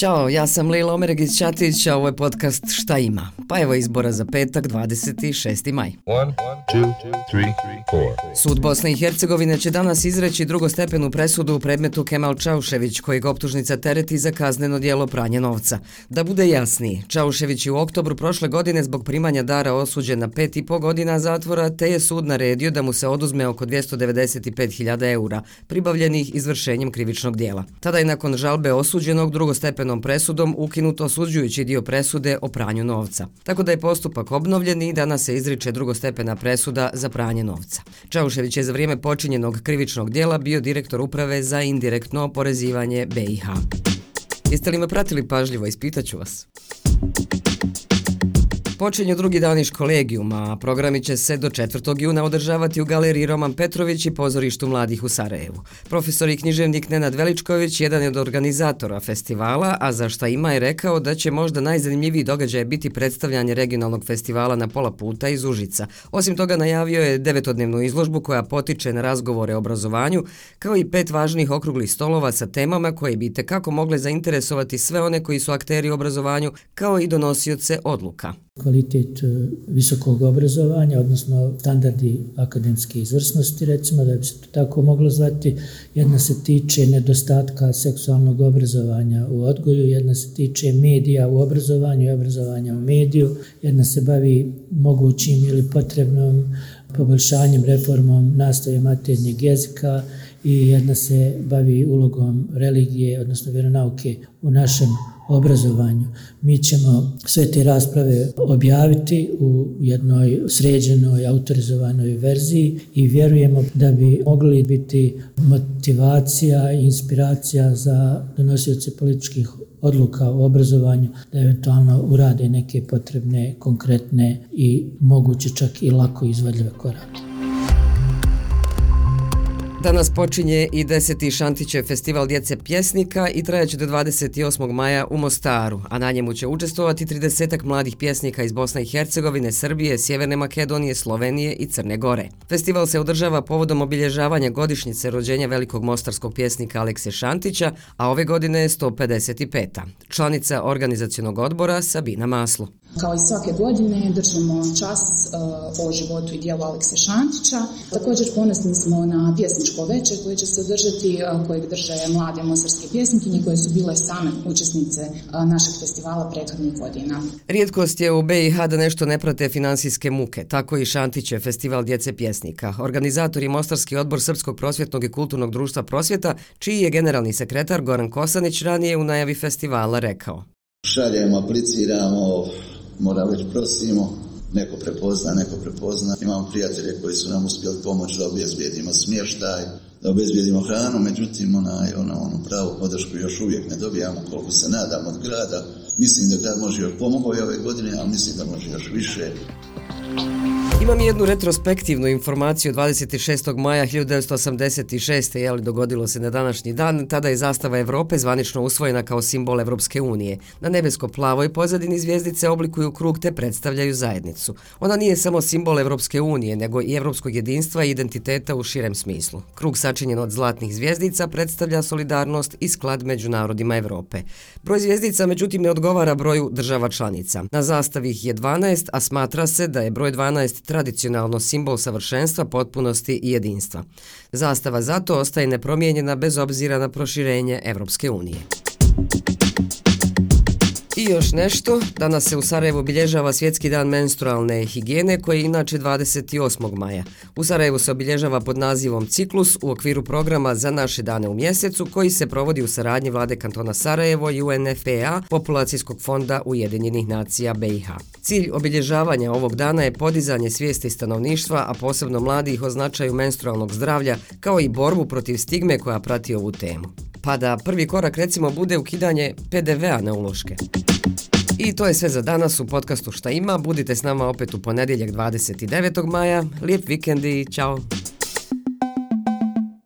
Ćao, ja sam Lila Omeregić Ćatić, a ovo je podcast Šta ima? Pa evo izbora za petak, 26. maj. One, two, three, Sud Bosne i Hercegovine će danas izreći drugostepenu presudu u predmetu Kemal Čaušević, kojeg optužnica tereti za kazneno dijelo pranje novca. Da bude jasniji, Čaušević je u oktobru prošle godine zbog primanja dara osuđen na pet i po godina zatvora, te je sud naredio da mu se oduzme oko 295.000 eura, pribavljenih izvršenjem krivičnog dijela. Tada je nakon žalbe osuđenog drugostepenog drugostepenom presudom ukinut osuđujući dio presude o pranju novca. Tako da je postupak obnovljen i danas se izriče drugostepena presuda za pranje novca. Čaušević je za vrijeme počinjenog krivičnog dijela bio direktor uprave za indirektno oporezivanje BiH. Jeste li me pratili pažljivo? Ispitaću vas. Počinju drugi daniš kolegijuma, a programi će se do 4. juna održavati u galeriji Roman Petrović i pozorištu mladih u Sarajevu. Profesor i književnik Nenad Veličković jedan je od organizatora festivala, a za šta ima je rekao da će možda najzanimljiviji događaj biti predstavljanje regionalnog festivala na pola puta iz Užica. Osim toga najavio je devetodnevnu izložbu koja potiče na razgovore o obrazovanju, kao i pet važnih okruglih stolova sa temama koje bi kako mogle zainteresovati sve one koji su akteri u obrazovanju, kao i donosioce odluka kvalitet e, visokog obrazovanja, odnosno standardi akademske izvrsnosti, recimo da bi se to tako moglo zvati. Jedna se tiče nedostatka seksualnog obrazovanja u odgoju, jedna se tiče medija u obrazovanju i obrazovanja u mediju, jedna se bavi mogućim ili potrebnom poboljšanjem, reformom nastave maternjeg jezika i jedna se bavi ulogom religije, odnosno vjeronauke u našem obrazovanju. Mi ćemo sve te rasprave objaviti u jednoj sređenoj, autorizovanoj verziji i vjerujemo da bi mogli biti motivacija i inspiracija za donosioce političkih odluka o obrazovanju da eventualno urade neke potrebne, konkretne i moguće čak i lako izvedljive korake. Danas počinje i deseti Šantićev festival djece pjesnika i trajaće do 28. maja u Mostaru, a na njemu će učestovati 30 mladih pjesnika iz Bosne i Hercegovine, Srbije, Sjeverne Makedonije, Slovenije i Crne Gore. Festival se održava povodom obilježavanja godišnjice rođenja velikog mostarskog pjesnika Alekse Šantića, a ove godine je 155. Članica organizacijonog odbora Sabina Maslu. Kao i svake godine držimo čas uh, o životu i dijelu Alekse Šantića. Također ponosni smo na pjesničko večer koje će se održati, uh, kojeg drže mlade mosarske pjesnikinje koje su bile same učesnice uh, našeg festivala prethodnih godina. Rijetkost je u BiH da nešto ne prate finansijske muke. Tako i Šantić je festival djece pjesnika. Organizator je Mostarski odbor Srpskog prosvjetnog i kulturnog društva prosvjeta, čiji je generalni sekretar Goran Kosanić ranije u najavi festivala rekao. Šaljemo, apliciramo, mora već prosimo, neko prepozna, neko prepozna. Imamo prijatelje koji su nam uspjeli pomoći da obezbijedimo smještaj, da obezbijedimo hranu, međutim, onaj, ono, ono, pravu podršku još uvijek ne dobijamo koliko se nadamo od grada. Mislim da grad može još pomogao ove godine, ali mislim da može još više. Imam jednu retrospektivnu informaciju 26. maja 1986. je li dogodilo se na današnji dan. Tada je zastava Evrope zvanično usvojena kao simbol Evropske unije. Na nebesko-plavoj pozadini zvijezdice oblikuju krug te predstavljaju zajednicu. Ona nije samo simbol Evropske unije, nego i evropskog jedinstva i identiteta u širem smislu. Krug sačinjen od zlatnih zvijezdica predstavlja solidarnost i sklad među narodima Evrope. Broj zvijezdica međutim ne odgovara broju država članica. Na zastavi ih je 12, a smatra se da je broj 12 tradicionalno simbol savršenstva, potpunosti i jedinstva. Zastava zato ostaje nepromijenjena bez obzira na proširenje Evropske unije. I još nešto, danas se u Sarajevu obilježava svjetski dan menstrualne higijene koji je inače 28. maja. U Sarajevu se obilježava pod nazivom Ciklus u okviru programa za naše dane u mjesecu koji se provodi u saradnji vlade kantona Sarajevo i UNFPA, Populacijskog fonda Ujedinjenih nacija BiH. Cilj obilježavanja ovog dana je podizanje svijesti stanovništva, a posebno mladih o značaju menstrualnog zdravlja kao i borbu protiv stigme koja prati ovu temu pa da prvi korak recimo bude ukidanje PDV-a na uloške. I to je sve za danas u podcastu Šta ima. Budite s nama opet u ponedjeljak 29. maja. Lijep vikend i čao!